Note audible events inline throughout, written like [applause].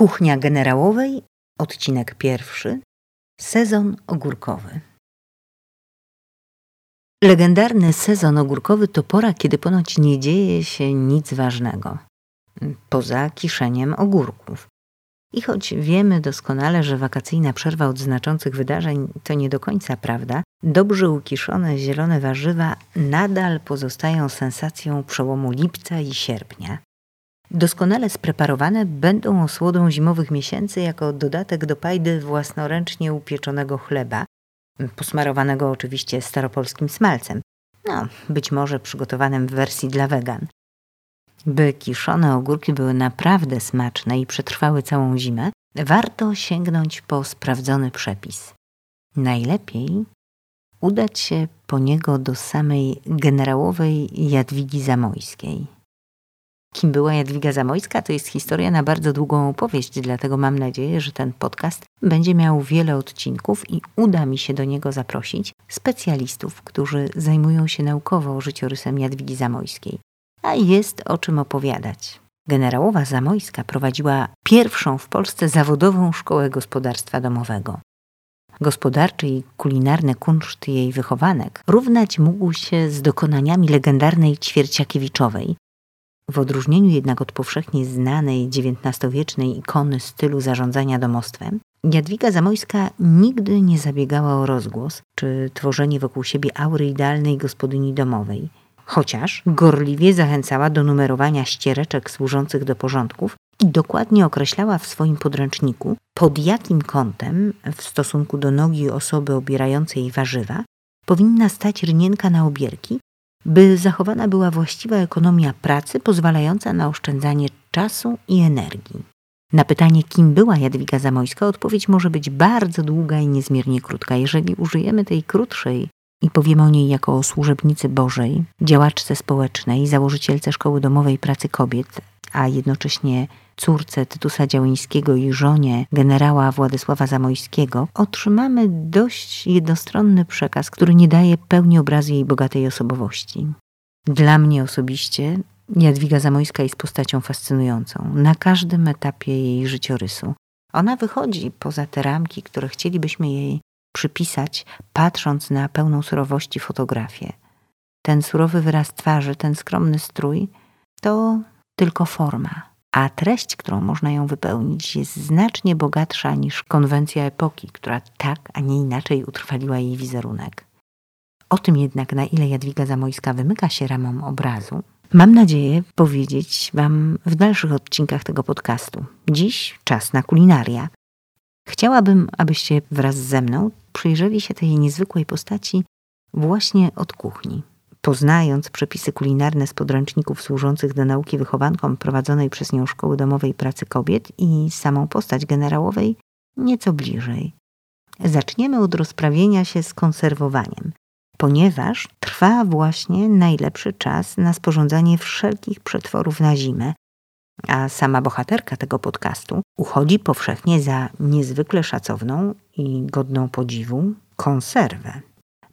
Kuchnia generałowej, odcinek pierwszy, sezon ogórkowy. Legendarny sezon ogórkowy to pora, kiedy ponoć nie dzieje się nic ważnego, poza kiszeniem ogórków. I choć wiemy doskonale, że wakacyjna przerwa od znaczących wydarzeń to nie do końca prawda, dobrze ukiszone zielone warzywa nadal pozostają sensacją przełomu lipca i sierpnia. Doskonale spreparowane będą osłodą zimowych miesięcy jako dodatek do pajdy własnoręcznie upieczonego chleba, posmarowanego oczywiście staropolskim smalcem, no, być może przygotowanym w wersji dla wegan. By kiszone ogórki były naprawdę smaczne i przetrwały całą zimę, warto sięgnąć po sprawdzony przepis. Najlepiej udać się po niego do samej generałowej Jadwigi Zamojskiej. Kim była Jadwiga Zamojska, to jest historia na bardzo długą opowieść, dlatego mam nadzieję, że ten podcast będzie miał wiele odcinków i uda mi się do niego zaprosić specjalistów, którzy zajmują się naukowo życiorysem Jadwigi Zamojskiej. A jest o czym opowiadać. Generałowa Zamojska prowadziła pierwszą w Polsce zawodową szkołę gospodarstwa domowego. Gospodarczy i kulinarny kunszt jej wychowanek równać mógł się z dokonaniami legendarnej Ćwierciakiewiczowej, w odróżnieniu jednak od powszechnie znanej XIX-wiecznej ikony stylu zarządzania domostwem, Jadwiga Zamojska nigdy nie zabiegała o rozgłos czy tworzenie wokół siebie aury idealnej gospodyni domowej, chociaż gorliwie zachęcała do numerowania ściereczek służących do porządków i dokładnie określała w swoim podręczniku, pod jakim kątem w stosunku do nogi osoby obierającej warzywa powinna stać rynienka na obierki by zachowana była właściwa ekonomia pracy pozwalająca na oszczędzanie czasu i energii. Na pytanie, kim była Jadwiga Zamojska, odpowiedź może być bardzo długa i niezmiernie krótka. Jeżeli użyjemy tej krótszej i powiemy o niej jako o służebnicy Bożej, działaczce społecznej, założycielce Szkoły Domowej Pracy Kobiet, a jednocześnie córce Tytusa Działyńskiego i żonie generała Władysława Zamojskiego, otrzymamy dość jednostronny przekaz, który nie daje pełni obrazu jej bogatej osobowości. Dla mnie osobiście Jadwiga Zamojska jest postacią fascynującą na każdym etapie jej życiorysu. Ona wychodzi poza te ramki, które chcielibyśmy jej przypisać, patrząc na pełną surowości fotografię. Ten surowy wyraz twarzy, ten skromny strój to tylko forma a treść, którą można ją wypełnić, jest znacznie bogatsza niż konwencja epoki, która tak, a nie inaczej utrwaliła jej wizerunek. O tym jednak, na ile Jadwiga Zamojska wymyka się ramom obrazu, mam nadzieję powiedzieć Wam w dalszych odcinkach tego podcastu. Dziś czas na kulinaria. Chciałabym, abyście wraz ze mną przyjrzeli się tej niezwykłej postaci właśnie od kuchni poznając przepisy kulinarne z podręczników służących do nauki wychowankom prowadzonej przez nią Szkoły Domowej Pracy Kobiet i samą postać generałowej nieco bliżej. Zaczniemy od rozprawienia się z konserwowaniem, ponieważ trwa właśnie najlepszy czas na sporządzanie wszelkich przetworów na zimę, a sama bohaterka tego podcastu uchodzi powszechnie za niezwykle szacowną i godną podziwu konserwę.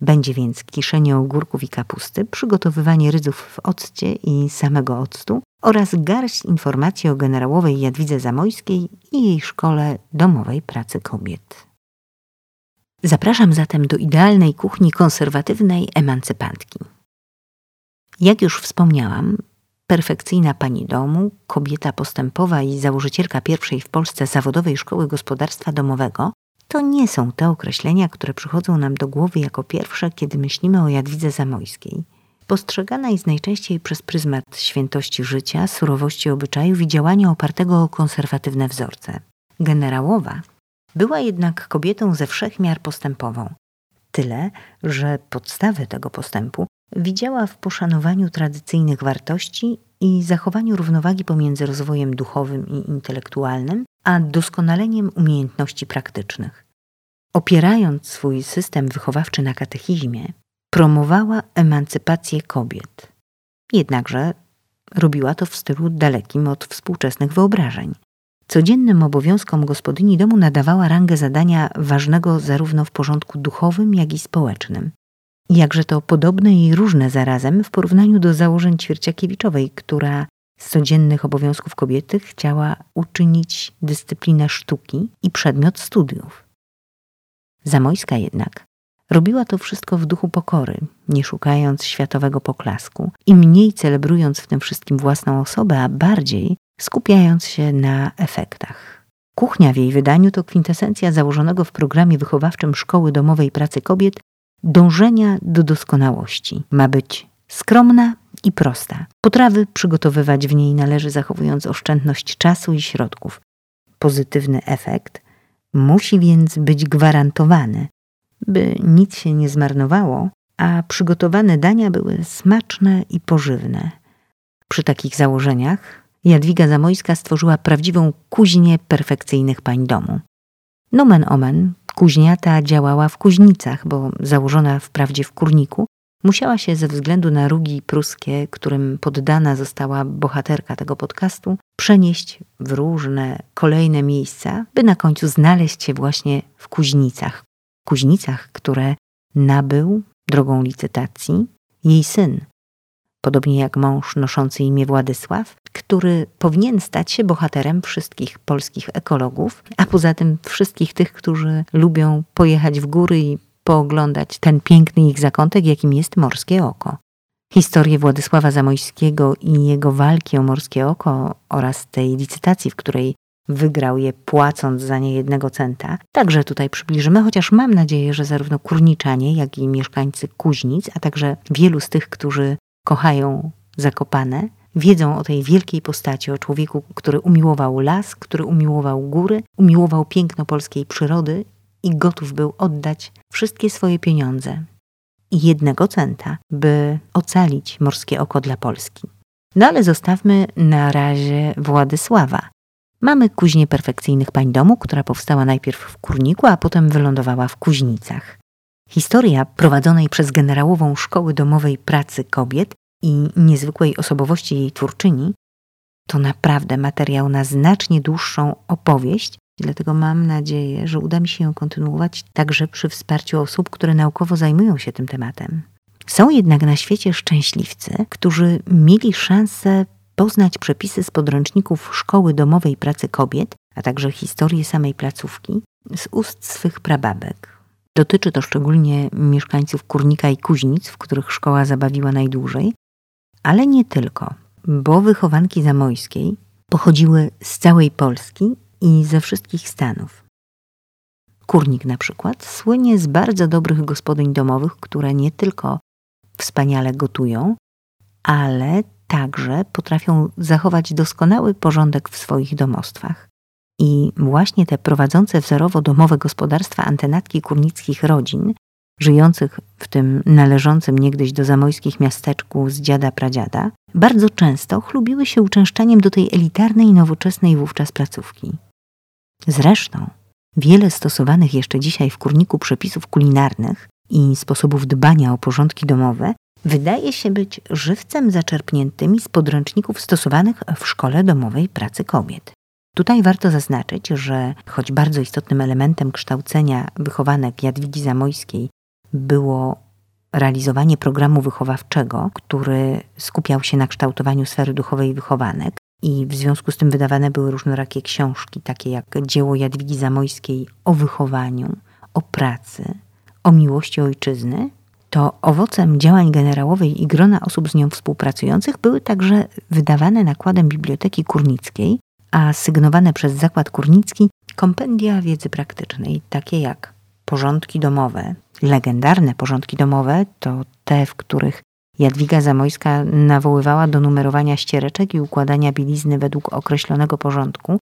Będzie więc kiszenie ogórków i kapusty, przygotowywanie rydzów w occie i samego octu oraz garść informacji o generałowej Jadwidze Zamojskiej i jej szkole domowej pracy kobiet. Zapraszam zatem do idealnej kuchni konserwatywnej emancypantki. Jak już wspomniałam, perfekcyjna pani domu, kobieta postępowa i założycielka pierwszej w Polsce zawodowej szkoły gospodarstwa domowego to nie są te określenia, które przychodzą nam do głowy jako pierwsze, kiedy myślimy o Jadwidze Zamojskiej. Postrzegana jest najczęściej przez pryzmat świętości życia, surowości obyczajów i działania opartego o konserwatywne wzorce. Generałowa była jednak kobietą ze wszech miar postępową. Tyle, że podstawę tego postępu widziała w poszanowaniu tradycyjnych wartości i zachowaniu równowagi pomiędzy rozwojem duchowym i intelektualnym, a doskonaleniem umiejętności praktycznych. Opierając swój system wychowawczy na katechizmie, promowała emancypację kobiet. Jednakże robiła to w stylu dalekim od współczesnych wyobrażeń. Codziennym obowiązkom gospodyni domu nadawała rangę zadania ważnego zarówno w porządku duchowym, jak i społecznym. Jakże to podobne i różne zarazem w porównaniu do założeń Ćwierciakiewiczowej, która z codziennych obowiązków kobiety chciała uczynić dyscyplinę sztuki i przedmiot studiów. Zamojska jednak robiła to wszystko w duchu pokory, nie szukając światowego poklasku i mniej celebrując w tym wszystkim własną osobę, a bardziej skupiając się na efektach. Kuchnia w jej wydaniu to kwintesencja założonego w programie wychowawczym Szkoły Domowej Pracy Kobiet dążenia do doskonałości. Ma być skromna i prosta. Potrawy przygotowywać w niej należy zachowując oszczędność czasu i środków. Pozytywny efekt musi więc być gwarantowany, by nic się nie zmarnowało, a przygotowane dania były smaczne i pożywne. Przy takich założeniach Jadwiga Zamojska stworzyła prawdziwą kuźnię perfekcyjnych pań domu. Nomen omen, kuźnia ta działała w Kuźnicach, bo założona wprawdzie w Kurniku, musiała się ze względu na rugi pruskie, którym poddana została bohaterka tego podcastu, przenieść w różne kolejne miejsca, by na końcu znaleźć się właśnie w Kuźnicach. Kuźnicach, które nabył drogą licytacji jej syn, podobnie jak mąż noszący imię Władysław, który powinien stać się bohaterem wszystkich polskich ekologów, a poza tym wszystkich tych, którzy lubią pojechać w góry i pooglądać ten piękny ich zakątek, jakim jest Morskie Oko. Historię Władysława Zamojskiego i jego walki o Morskie Oko oraz tej licytacji, w której wygrał je płacąc za nie jednego centa, także tutaj przybliżymy, chociaż mam nadzieję, że zarówno kurniczanie, jak i mieszkańcy Kuźnic, a także wielu z tych, którzy kochają Zakopane, wiedzą o tej wielkiej postaci, o człowieku, który umiłował las, który umiłował góry, umiłował piękno polskiej przyrody i gotów był oddać wszystkie swoje pieniądze i jednego centa, by ocalić morskie oko dla Polski. No ale zostawmy na razie Władysława. Mamy kuźnię perfekcyjnych pań domu, która powstała najpierw w Kurniku, a potem wylądowała w Kuźnicach. Historia prowadzonej przez generałową Szkoły Domowej Pracy Kobiet i niezwykłej osobowości jej twórczyni to naprawdę materiał na znacznie dłuższą opowieść, dlatego mam nadzieję, że uda mi się ją kontynuować także przy wsparciu osób, które naukowo zajmują się tym tematem. Są jednak na świecie szczęśliwcy, którzy mieli szansę poznać przepisy z podręczników Szkoły Domowej Pracy Kobiet, a także historię samej placówki z ust swych prababek. Dotyczy to szczególnie mieszkańców Kurnika i Kuźnic, w których szkoła zabawiła najdłużej, ale nie tylko, bo wychowanki zamojskiej pochodziły z całej Polski i ze wszystkich stanów. Kurnik na przykład słynie z bardzo dobrych gospodyń domowych, które nie tylko wspaniale gotują, ale także potrafią zachować doskonały porządek w swoich domostwach. I właśnie te prowadzące wzorowo domowe gospodarstwa antenatki kurnickich rodzin, żyjących w tym należącym niegdyś do zamojskich miasteczku z dziada pradziada, bardzo często chlubiły się uczęszczaniem do tej elitarnej, nowoczesnej wówczas placówki. Zresztą wiele stosowanych jeszcze dzisiaj w kurniku przepisów kulinarnych i sposobów dbania o porządki domowe wydaje się być żywcem zaczerpniętymi z podręczników stosowanych w szkole domowej pracy kobiet. Tutaj warto zaznaczyć, że choć bardzo istotnym elementem kształcenia wychowanek Jadwigi Zamojskiej było realizowanie programu wychowawczego, który skupiał się na kształtowaniu sfery duchowej wychowanek i w związku z tym wydawane były różnorakie książki, takie jak dzieło Jadwigi Zamojskiej o wychowaniu, o pracy, o miłości ojczyzny, to owocem działań generałowej i grona osób z nią współpracujących były także wydawane nakładem Biblioteki Kurnickiej, a sygnowane przez Zakład Kurnicki kompendia wiedzy praktycznej, takie jak porządki domowe, legendarne porządki domowe, to te, w których Jadwiga Zamojska nawoływała do numerowania ściereczek i układania bielizny według określonego porządku,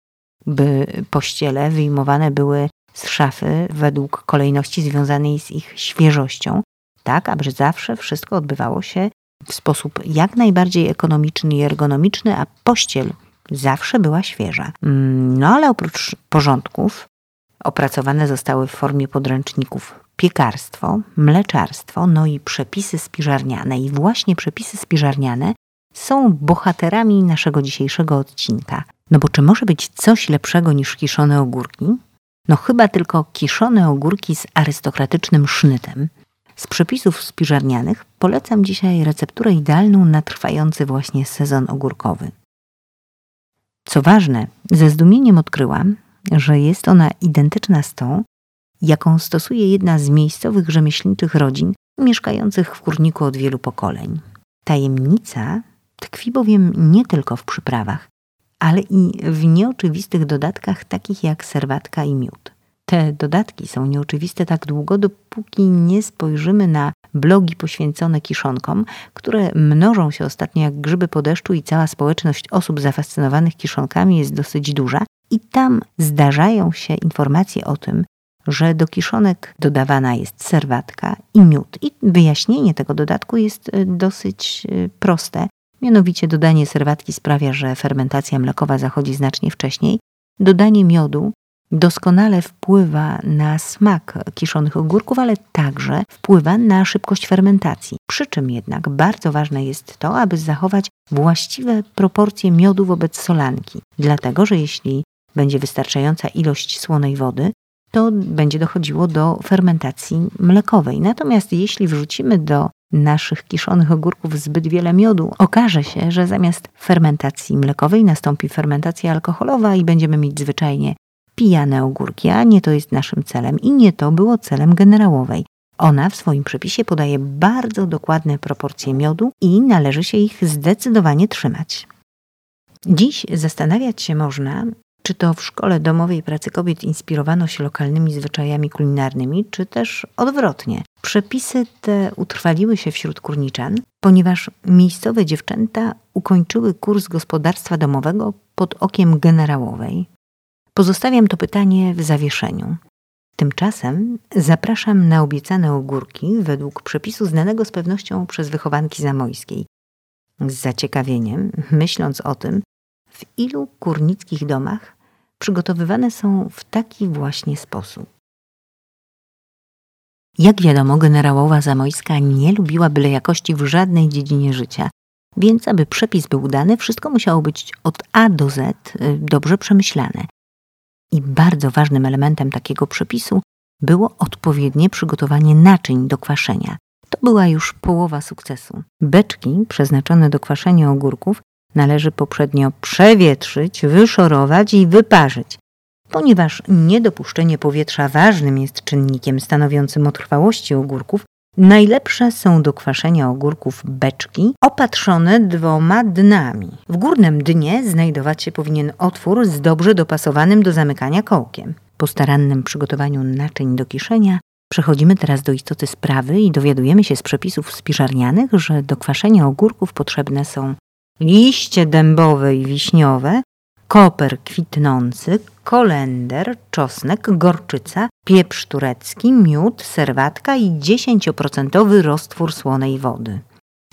by pościele wyjmowane były z szafy według kolejności związanej z ich świeżością, tak aby zawsze wszystko odbywało się w sposób jak najbardziej ekonomiczny i ergonomiczny, a pościel zawsze była świeża. Mm, no ale oprócz porządków opracowane zostały w formie podręczników piekarstwo, mleczarstwo, no i przepisy spiżarniane. I właśnie przepisy spiżarniane są bohaterami naszego dzisiejszego odcinka. No bo czy może być coś lepszego niż kiszone ogórki? No chyba tylko kiszone ogórki z arystokratycznym sznytem. Z przepisów spiżarnianych polecam dzisiaj recepturę idealną na trwający właśnie sezon ogórkowy. Co ważne, ze zdumieniem odkryłam, że jest ona identyczna z tą, jaką stosuje jedna z miejscowych rzemieślniczych rodzin mieszkających w kurniku od wielu pokoleń. Tajemnica tkwi bowiem nie tylko w przyprawach, ale i w nieoczywistych dodatkach takich jak serwatka i miód. Te dodatki są nieoczywiste tak długo, dopóki nie spojrzymy na blogi poświęcone kiszonkom, które mnożą się ostatnio jak grzyby po deszczu i cała społeczność osób zafascynowanych kiszonkami jest dosyć duża. I tam zdarzają się informacje o tym, że do kiszonek dodawana jest serwatka i miód. I wyjaśnienie tego dodatku jest e, dosyć e, proste. Mianowicie dodanie serwatki sprawia, że fermentacja mlekowa zachodzi znacznie wcześniej. Dodanie miodu doskonale wpływa na smak kiszonych ogórków, ale także wpływa na szybkość fermentacji. Przy czym jednak bardzo ważne jest to, aby zachować właściwe proporcje miodu wobec solanki, dlatego że jeśli będzie wystarczająca ilość słonej wody, to będzie dochodziło do fermentacji mlekowej. Natomiast jeśli wrzucimy do naszych kiszonych ogórków zbyt wiele miodu, okaże się, że zamiast fermentacji mlekowej nastąpi fermentacja alkoholowa i będziemy mieć zwyczajnie pijane ogórki, a nie to jest naszym celem i nie to było celem generałowej. Ona w swoim przepisie podaje bardzo dokładne proporcje miodu i należy się ich zdecydowanie trzymać. Dziś zastanawiać się można, czy to w szkole domowej pracy kobiet inspirowano się lokalnymi zwyczajami kulinarnymi, czy też odwrotnie. Przepisy te utrwaliły się wśród kurniczan, ponieważ miejscowe dziewczęta ukończyły kurs gospodarstwa domowego pod okiem generałowej. Pozostawiam to pytanie w zawieszeniu. Tymczasem zapraszam na obiecane ogórki według przepisu znanego z pewnością przez wychowanki zamojskiej. Z zaciekawieniem, myśląc o tym, w ilu kurnickich domach przygotowywane są w taki właśnie sposób. Jak wiadomo, generałowa Zamojska nie lubiła byle jakości w żadnej dziedzinie życia, więc aby przepis był udany, wszystko musiało być od A do Z y, dobrze przemyślane. I bardzo ważnym elementem takiego przepisu było odpowiednie przygotowanie naczyń do kwaszenia. To była już połowa sukcesu. Beczki przeznaczone do kwaszenia ogórków należy poprzednio przewietrzyć, wyszorować i wyparzyć. Ponieważ niedopuszczenie powietrza ważnym jest czynnikiem stanowiącym o trwałości ogórków, najlepsze są do kwaszenia ogórków beczki opatrzone dwoma dnami. W górnym dnie znajdować się powinien otwór z dobrze dopasowanym do zamykania kołkiem. Po starannym przygotowaniu naczyń do kiszenia Przechodzimy teraz do istoty sprawy i dowiadujemy się z przepisów spiżarnianych, że do kwaszenia ogórków potrzebne są liście dębowe i wiśniowe, koper kwitnący, kolender, czosnek, gorczyca, pieprz turecki, miód, serwatka i 10% roztwór słonej wody.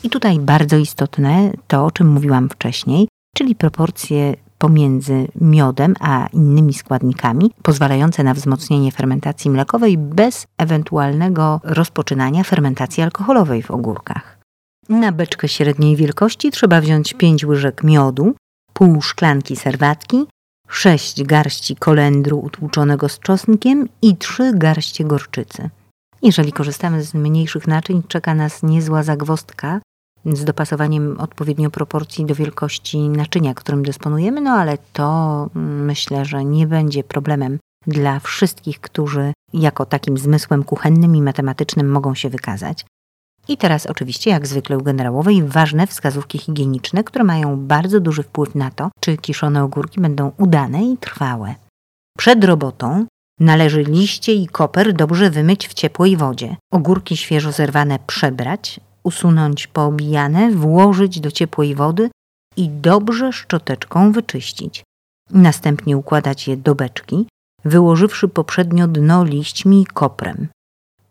I tutaj bardzo istotne to, o czym mówiłam wcześniej, czyli proporcje pomiędzy miodem a innymi składnikami, pozwalające na wzmocnienie fermentacji mlekowej bez ewentualnego rozpoczynania fermentacji alkoholowej w ogórkach. Na beczkę średniej wielkości trzeba wziąć 5 łyżek miodu, pół szklanki serwatki, 6 garści kolendru utłuczonego z czosnkiem i 3 garście gorczycy. Jeżeli korzystamy z mniejszych naczyń, czeka nas niezła zagwostka z dopasowaniem odpowiednio proporcji do wielkości naczynia, którym dysponujemy, no ale to myślę, że nie będzie problemem dla wszystkich, którzy jako takim zmysłem kuchennym i matematycznym mogą się wykazać. I teraz oczywiście, jak zwykle u generałowej, ważne wskazówki higieniczne, które mają bardzo duży wpływ na to, czy kiszone ogórki będą udane i trwałe. Przed robotą należy liście i koper dobrze wymyć w ciepłej wodzie. Ogórki świeżo zerwane przebrać, usunąć poobijane, włożyć do ciepłej wody i dobrze szczoteczką wyczyścić. Następnie układać je do beczki, wyłożywszy poprzednio dno liśćmi i koprem.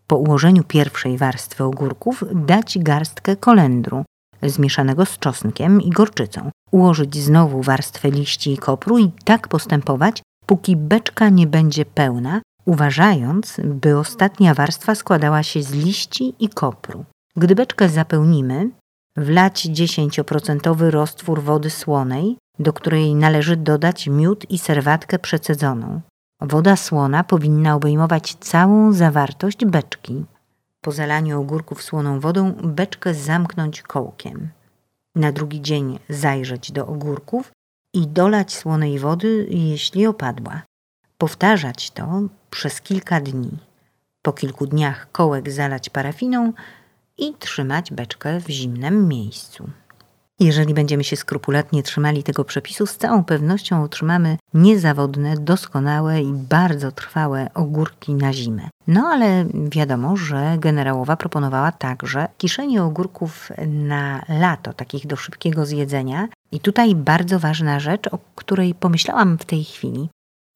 Po ułożeniu pierwszej warstwy ogórków dać garstkę kolendru zmieszanego z czosnkiem i gorczycą. Ułożyć znowu warstwę liści i kopru i tak postępować, póki beczka nie będzie pełna, uważając, by ostatnia warstwa składała się z liści i kopru. Gdy beczkę zapełnimy, wlać 10% roztwór wody słonej, do której należy dodać miód i serwatkę przecedzoną. Woda słona powinna obejmować całą zawartość beczki. Po zalaniu ogórków słoną wodą beczkę zamknąć kołkiem. Na drugi dzień zajrzeć do ogórków i dolać słonej wody, jeśli opadła. Powtarzać to przez kilka dni. Po kilku dniach kołek zalać parafiną i trzymać beczkę w zimnym miejscu. Jeżeli będziemy się skrupulatnie trzymali tego przepisu, z całą pewnością otrzymamy niezawodne, doskonałe i bardzo trwałe ogórki na zimę. No ale wiadomo, że generałowa proponowała także kiszenie ogórków na lato, takich do szybkiego zjedzenia. I tutaj bardzo ważna rzecz, o której pomyślałam w tej chwili.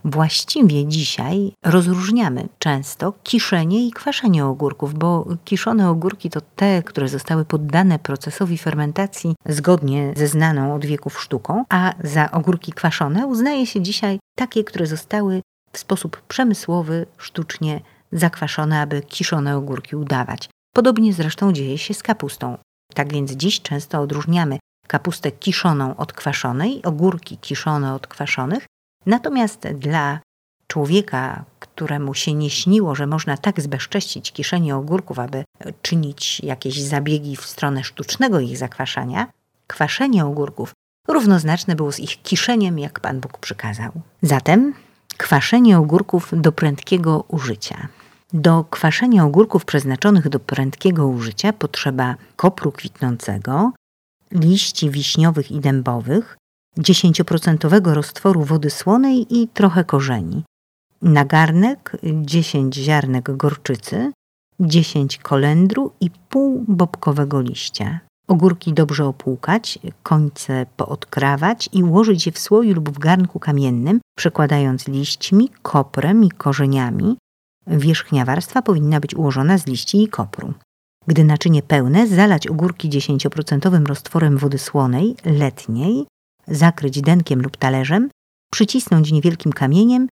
Właściwie dzisiaj rozróżniamy często kiszenie i kwaszenie ogórków, bo kiszone ogórki to te, które zostały poddane procesowi fermentacji zgodnie ze znaną od wieków sztuką, a za ogórki kwaszone uznaje się dzisiaj takie, które zostały w sposób przemysłowy, sztucznie zakwaszone, aby kiszone ogórki udawać. Podobnie zresztą dzieje się z kapustą. Tak więc dziś często odróżniamy kapustę kiszoną od kwaszonej, ogórki kiszone od kwaszonych, Natomiast dla człowieka, któremu się nie śniło, że można tak zbezcześcić kieszenie ogórków, aby czynić jakieś zabiegi w stronę sztucznego ich zakwaszania, kwaszenie ogórków równoznaczne było z ich kiszeniem, jak Pan Bóg przykazał. Zatem kwaszenie ogórków do prędkiego użycia. Do kwaszenia ogórków przeznaczonych do prędkiego użycia potrzeba kopru kwitnącego, liści wiśniowych i dębowych, 10% roztworu wody słonej i trochę korzeni. Na garnek 10 ziarnek gorczycy, 10 kolendru i pół bobkowego liścia. Ogórki dobrze opłukać, końce poodkrawać i ułożyć je w słoju lub w garnku kamiennym, przekładając liśćmi, koprem i korzeniami. Wierzchnia warstwa powinna być ułożona z liści i kopru. Gdy naczynie pełne, zalać ogórki 10% roztworem wody słonej, letniej, zakryć denkiem lub talerzem, przycisnąć niewielkim kamieniem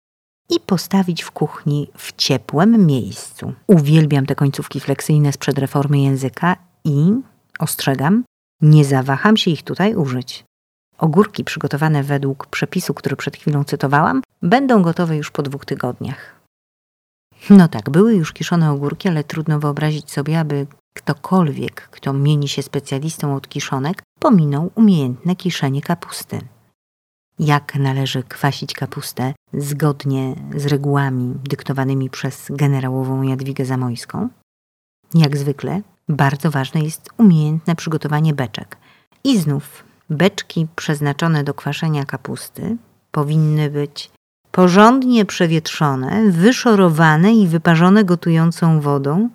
i postawić w kuchni w ciepłym miejscu. Uwielbiam te końcówki fleksyjne sprzed reformy języka i, ostrzegam, nie zawaham się ich tutaj użyć. Ogórki przygotowane według przepisu, który przed chwilą cytowałam, będą gotowe już po dwóch tygodniach. No tak, były już kiszone ogórki, ale trudno wyobrazić sobie, aby ktokolwiek, kto mieni się specjalistą od kiszonek, pominął umiejętne kiszenie kapusty. Jak należy kwasić kapustę zgodnie z regułami dyktowanymi przez generałową Jadwigę Zamojską? Jak zwykle, bardzo ważne jest umiejętne przygotowanie beczek. I znów, beczki przeznaczone do kwaszenia kapusty powinny być porządnie przewietrzone, wyszorowane i wyparzone gotującą wodą,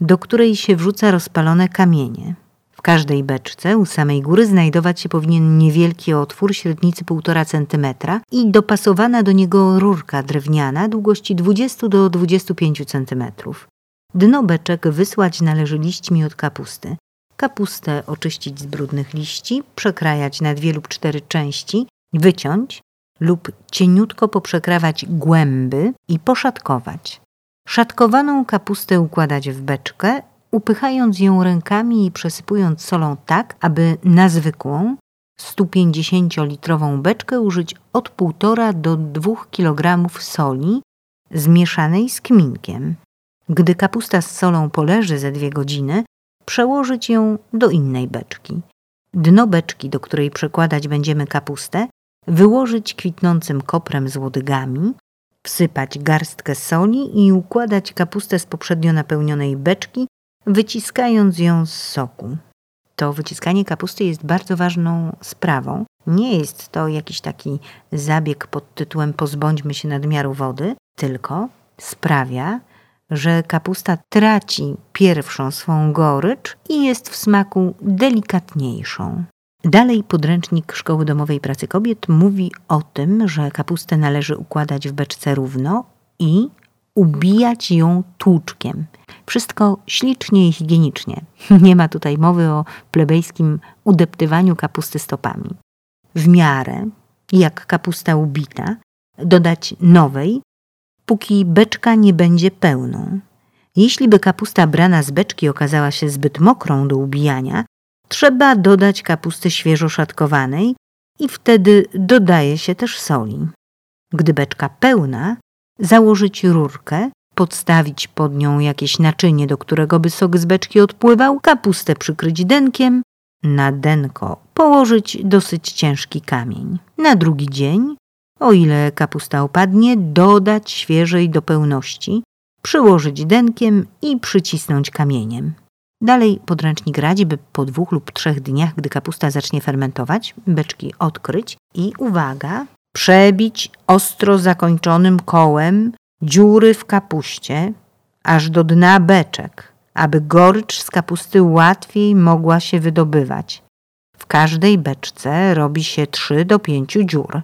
do której się wrzuca rozpalone kamienie. W każdej beczce u samej góry znajdować się powinien niewielki otwór średnicy 1,5 cm i dopasowana do niego rurka drewniana długości 20 do 25 cm. Dno beczek wysłać należy liśćmi od kapusty. Kapustę oczyścić z brudnych liści, przekrajać na dwie lub cztery części, wyciąć lub cieniutko poprzekrawać głęby i poszatkować. Szatkowaną kapustę układać w beczkę, upychając ją rękami i przesypując solą tak, aby na zwykłą 150-litrową beczkę użyć od 1,5 do 2 kg soli zmieszanej z kminkiem. Gdy kapusta z solą poleży ze dwie godziny, przełożyć ją do innej beczki. Dno beczki, do której przekładać będziemy kapustę, wyłożyć kwitnącym koprem z łodygami, wsypać garstkę soli i układać kapustę z poprzednio napełnionej beczki, wyciskając ją z soku. To wyciskanie kapusty jest bardzo ważną sprawą. Nie jest to jakiś taki zabieg pod tytułem pozbądźmy się nadmiaru wody, tylko sprawia, że kapusta traci pierwszą swą gorycz i jest w smaku delikatniejszą. Dalej podręcznik Szkoły Domowej Pracy Kobiet mówi o tym, że kapustę należy układać w beczce równo i ubijać ją tłuczkiem. Wszystko ślicznie i higienicznie. [laughs] Nie ma tutaj mowy o plebejskim udeptywaniu kapusty stopami. W miarę, jak kapusta ubita, dodać nowej, póki beczka nie będzie pełną. Jeśli by kapusta brana z beczki okazała się zbyt mokrą do ubijania, trzeba dodać kapusty świeżo szatkowanej i wtedy dodaje się też soli. Gdy beczka pełna, założyć rurkę, podstawić pod nią jakieś naczynie, do którego by sok z beczki odpływał, kapustę przykryć denkiem, na denko położyć dosyć ciężki kamień. Na drugi dzień, o ile kapusta opadnie, dodać świeżej do pełności, przyłożyć denkiem i przycisnąć kamieniem. Dalej podręcznik radzi, by po dwóch lub trzech dniach, gdy kapusta zacznie fermentować, beczki odkryć i uwaga, przebić ostro zakończonym kołem dziury w kapuście aż do dna beczek, aby gorycz z kapusty łatwiej mogła się wydobywać. W każdej beczce robi się 3 do 5 dziur.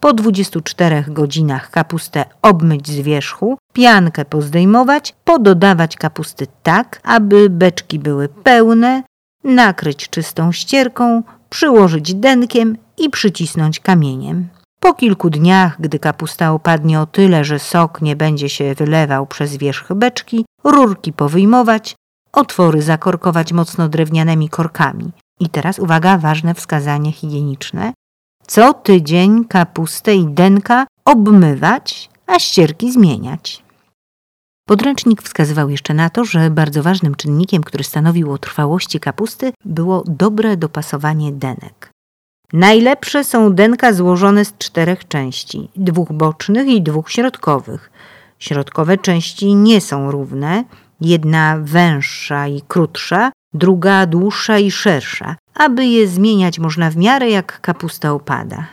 Po 24 godzinach kapustę obmyć z wierzchu, piankę pozdejmować, pododawać kapusty tak, aby beczki były pełne, nakryć czystą ścierką, przyłożyć denkiem i przycisnąć kamieniem. Po kilku dniach, gdy kapusta opadnie o tyle, że sok nie będzie się wylewał przez wierzch beczki, rurki powyjmować, otwory zakorkować mocno drewnianymi korkami. I teraz uwaga, ważne wskazanie higieniczne. Co tydzień kapustę i denka obmywać, a ścierki zmieniać. Podręcznik wskazywał jeszcze na to, że bardzo ważnym czynnikiem, który stanowił o trwałości kapusty, było dobre dopasowanie denek. Najlepsze są denka złożone z czterech części, dwóch bocznych i dwóch środkowych. Środkowe części nie są równe, jedna węższa i krótsza, druga dłuższa i szersza, aby je zmieniać można w miarę jak kapusta opada.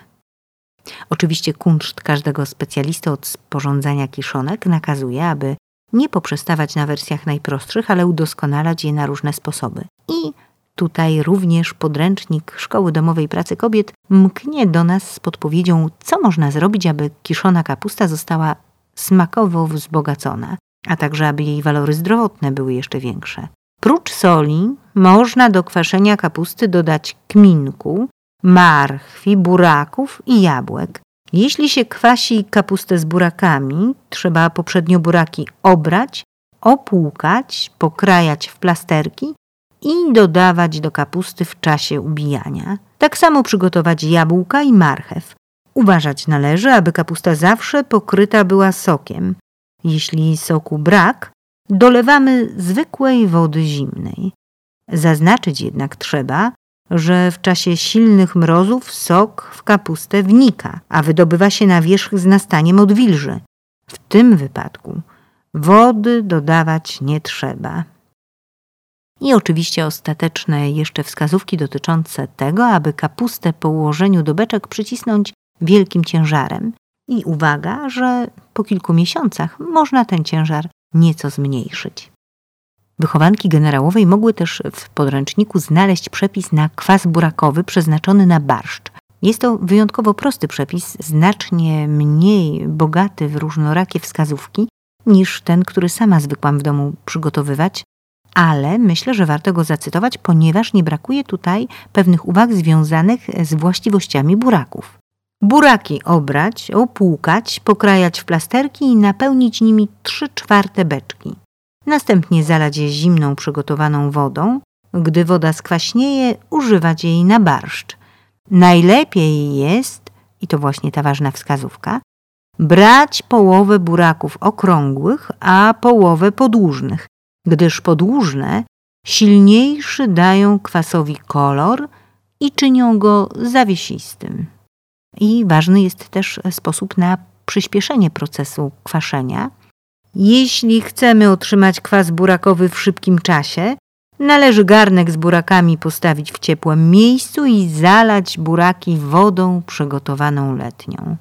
Oczywiście kunszt każdego specjalisty od sporządzania kiszonek nakazuje, aby nie poprzestawać na wersjach najprostszych, ale udoskonalać je na różne sposoby. I Tutaj również podręcznik Szkoły Domowej Pracy Kobiet mknie do nas z podpowiedzią, co można zrobić, aby kiszona kapusta została smakowo wzbogacona, a także aby jej walory zdrowotne były jeszcze większe. Prócz soli można do kwaszenia kapusty dodać kminku, marchwi, buraków i jabłek. Jeśli się kwasi kapustę z burakami, trzeba poprzednio buraki obrać, opłukać, pokrajać w plasterki i dodawać do kapusty w czasie ubijania. Tak samo przygotować jabłka i marchew. Uważać należy, aby kapusta zawsze pokryta była sokiem. Jeśli soku brak, dolewamy zwykłej wody zimnej. Zaznaczyć jednak trzeba, że w czasie silnych mrozów sok w kapustę wnika, a wydobywa się na wierzch z nastaniem odwilży. W tym wypadku wody dodawać nie trzeba. I oczywiście ostateczne jeszcze wskazówki dotyczące tego, aby kapustę po ułożeniu do beczek przycisnąć wielkim ciężarem. I uwaga, że po kilku miesiącach można ten ciężar nieco zmniejszyć. Wychowanki generałowej mogły też w podręczniku znaleźć przepis na kwas burakowy przeznaczony na barszcz. Jest to wyjątkowo prosty przepis, znacznie mniej bogaty w różnorakie wskazówki niż ten, który sama zwykłam w domu przygotowywać, ale myślę, że warto go zacytować, ponieważ nie brakuje tutaj pewnych uwag związanych z właściwościami buraków. Buraki obrać, opłukać, pokrajać w plasterki i napełnić nimi 3 czwarte beczki. Następnie zalać je zimną przygotowaną wodą. Gdy woda skwaśnieje, używać jej na barszcz. Najlepiej jest, i to właśnie ta ważna wskazówka, brać połowę buraków okrągłych, a połowę podłużnych, gdyż podłużne silniejszy dają kwasowi kolor i czynią go zawiesistym. I ważny jest też sposób na przyspieszenie procesu kwaszenia. Jeśli chcemy otrzymać kwas burakowy w szybkim czasie, należy garnek z burakami postawić w ciepłym miejscu i zalać buraki wodą przygotowaną letnią.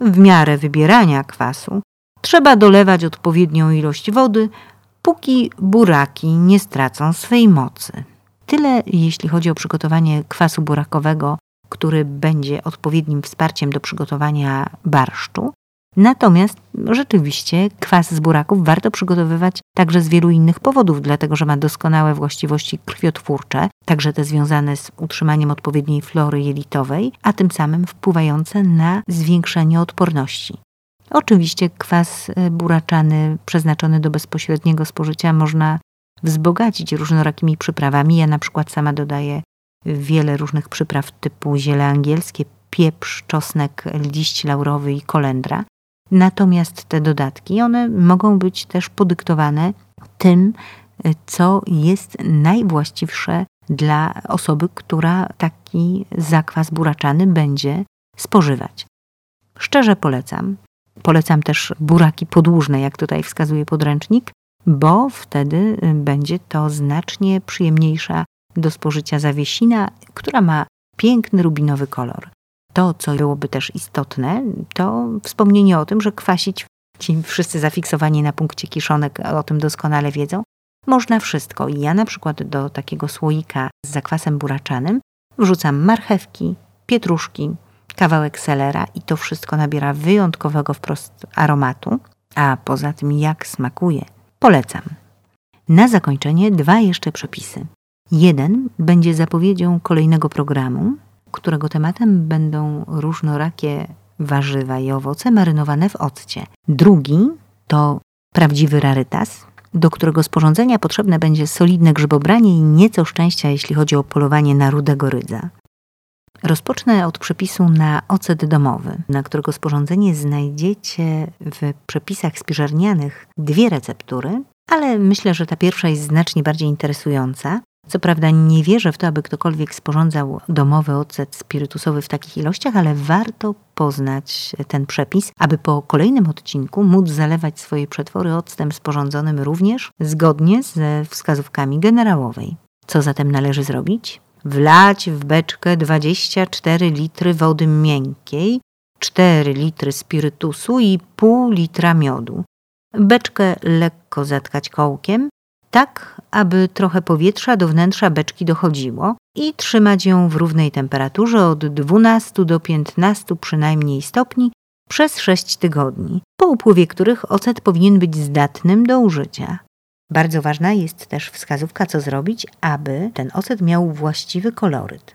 W miarę wybierania kwasu trzeba dolewać odpowiednią ilość wody, póki buraki nie stracą swej mocy. Tyle jeśli chodzi o przygotowanie kwasu burakowego, który będzie odpowiednim wsparciem do przygotowania barszczu. Natomiast rzeczywiście kwas z buraków warto przygotowywać także z wielu innych powodów, dlatego że ma doskonałe właściwości krwiotwórcze, także te związane z utrzymaniem odpowiedniej flory jelitowej, a tym samym wpływające na zwiększenie odporności. Oczywiście kwas e, buraczany przeznaczony do bezpośredniego spożycia można wzbogacić różnorakimi przyprawami. Ja na przykład sama dodaję wiele różnych przypraw typu ziele angielskie, pieprz, czosnek, liść laurowy i kolendra. Natomiast te dodatki, one mogą być też podyktowane tym, co jest najwłaściwsze dla osoby, która taki zakwas buraczany będzie spożywać. Szczerze polecam. Polecam też buraki podłużne, jak tutaj wskazuje podręcznik, bo wtedy będzie to znacznie przyjemniejsza do spożycia zawiesina, która ma piękny rubinowy kolor. To, co byłoby też istotne, to wspomnienie o tym, że kwasić, ci wszyscy zafiksowani na punkcie kiszonek o tym doskonale wiedzą, można wszystko. I ja na przykład do takiego słoika z zakwasem buraczanym wrzucam marchewki, pietruszki, kawałek selera i to wszystko nabiera wyjątkowego wprost aromatu. A poza tym jak smakuje, polecam. Na zakończenie dwa jeszcze przepisy. Jeden będzie zapowiedzią kolejnego programu, którego tematem będą różnorakie warzywa i owoce marynowane w occie. Drugi to prawdziwy rarytas, do którego sporządzenia potrzebne będzie solidne grzybobranie i nieco szczęścia, jeśli chodzi o polowanie na rudego rydza. Rozpocznę od przepisu na ocet domowy, na którego sporządzenie znajdziecie w przepisach spiżarnianych dwie receptury, ale myślę, że ta pierwsza jest znacznie bardziej interesująca. Co prawda nie wierzę w to, aby ktokolwiek sporządzał domowy ocet spirytusowy w takich ilościach, ale warto poznać ten przepis, aby po kolejnym odcinku móc zalewać swoje przetwory octem sporządzonym również zgodnie ze wskazówkami generałowej. Co zatem należy zrobić? Wlać w beczkę 24 litry wody miękkiej, 4 litry spirytusu i pół litra miodu. Beczkę lekko zatkać kołkiem, tak aby trochę powietrza do wnętrza beczki dochodziło i trzymać ją w równej temperaturze od 12 do 15 przynajmniej stopni przez 6 tygodni, po upływie których ocet powinien być zdatnym do użycia. Bardzo ważna jest też wskazówka, co zrobić, aby ten ocet miał właściwy koloryt.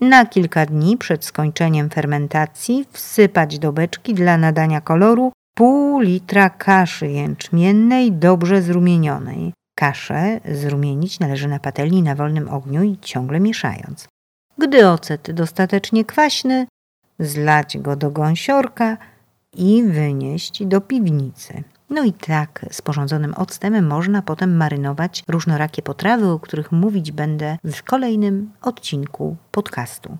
Na kilka dni przed skończeniem fermentacji wsypać do beczki dla nadania koloru pół litra kaszy jęczmiennej dobrze zrumienionej. Kaszę zrumienić należy na patelni na wolnym ogniu i ciągle mieszając. Gdy ocet dostatecznie kwaśny, zlać go do gąsiorka i wynieść do piwnicy. No i tak sporządzonym octem można potem marynować różnorakie potrawy, o których mówić będę w kolejnym odcinku podcastu.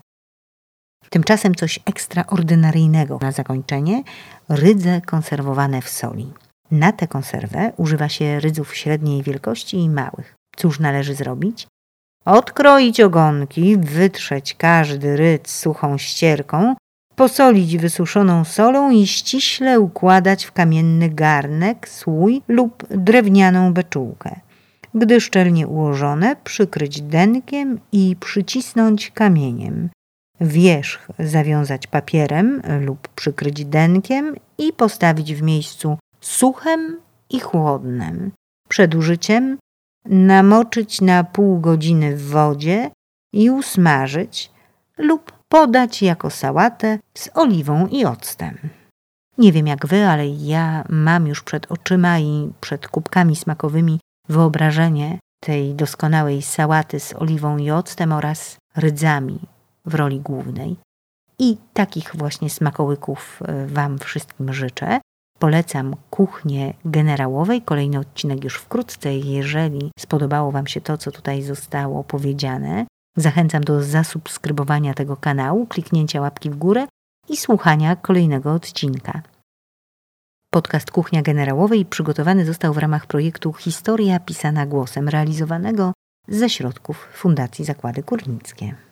Tymczasem coś ekstraordynaryjnego na zakończenie rydze konserwowane w soli. Na tę konserwę używa się rydzów średniej wielkości i małych. Cóż należy zrobić? Odkroić ogonki, wytrzeć każdy rydz suchą ścierką, posolić wysuszoną solą i ściśle układać w kamienny garnek, słój lub drewnianą beczułkę. Gdy szczelnie ułożone, przykryć denkiem i przycisnąć kamieniem. Wierzch zawiązać papierem lub przykryć denkiem i postawić w miejscu suchym i chłodnym. Przed użyciem namoczyć na pół godziny w wodzie i usmażyć lub podać jako sałatę z oliwą i octem. Nie wiem jak wy, ale ja mam już przed oczyma i przed kubkami smakowymi wyobrażenie tej doskonałej sałaty z oliwą i octem oraz rydzami w roli głównej. I takich właśnie smakołyków e, Wam wszystkim życzę. Polecam kuchnię generałowej. Kolejny odcinek już wkrótce. Jeżeli spodobało Wam się to, co tutaj zostało powiedziane, zachęcam do zasubskrybowania tego kanału, kliknięcia łapki w górę i słuchania kolejnego odcinka. Podcast Kuchnia Generałowej przygotowany został w ramach projektu Historia pisana głosem, realizowanego ze środków Fundacji Zakłady Górnickie.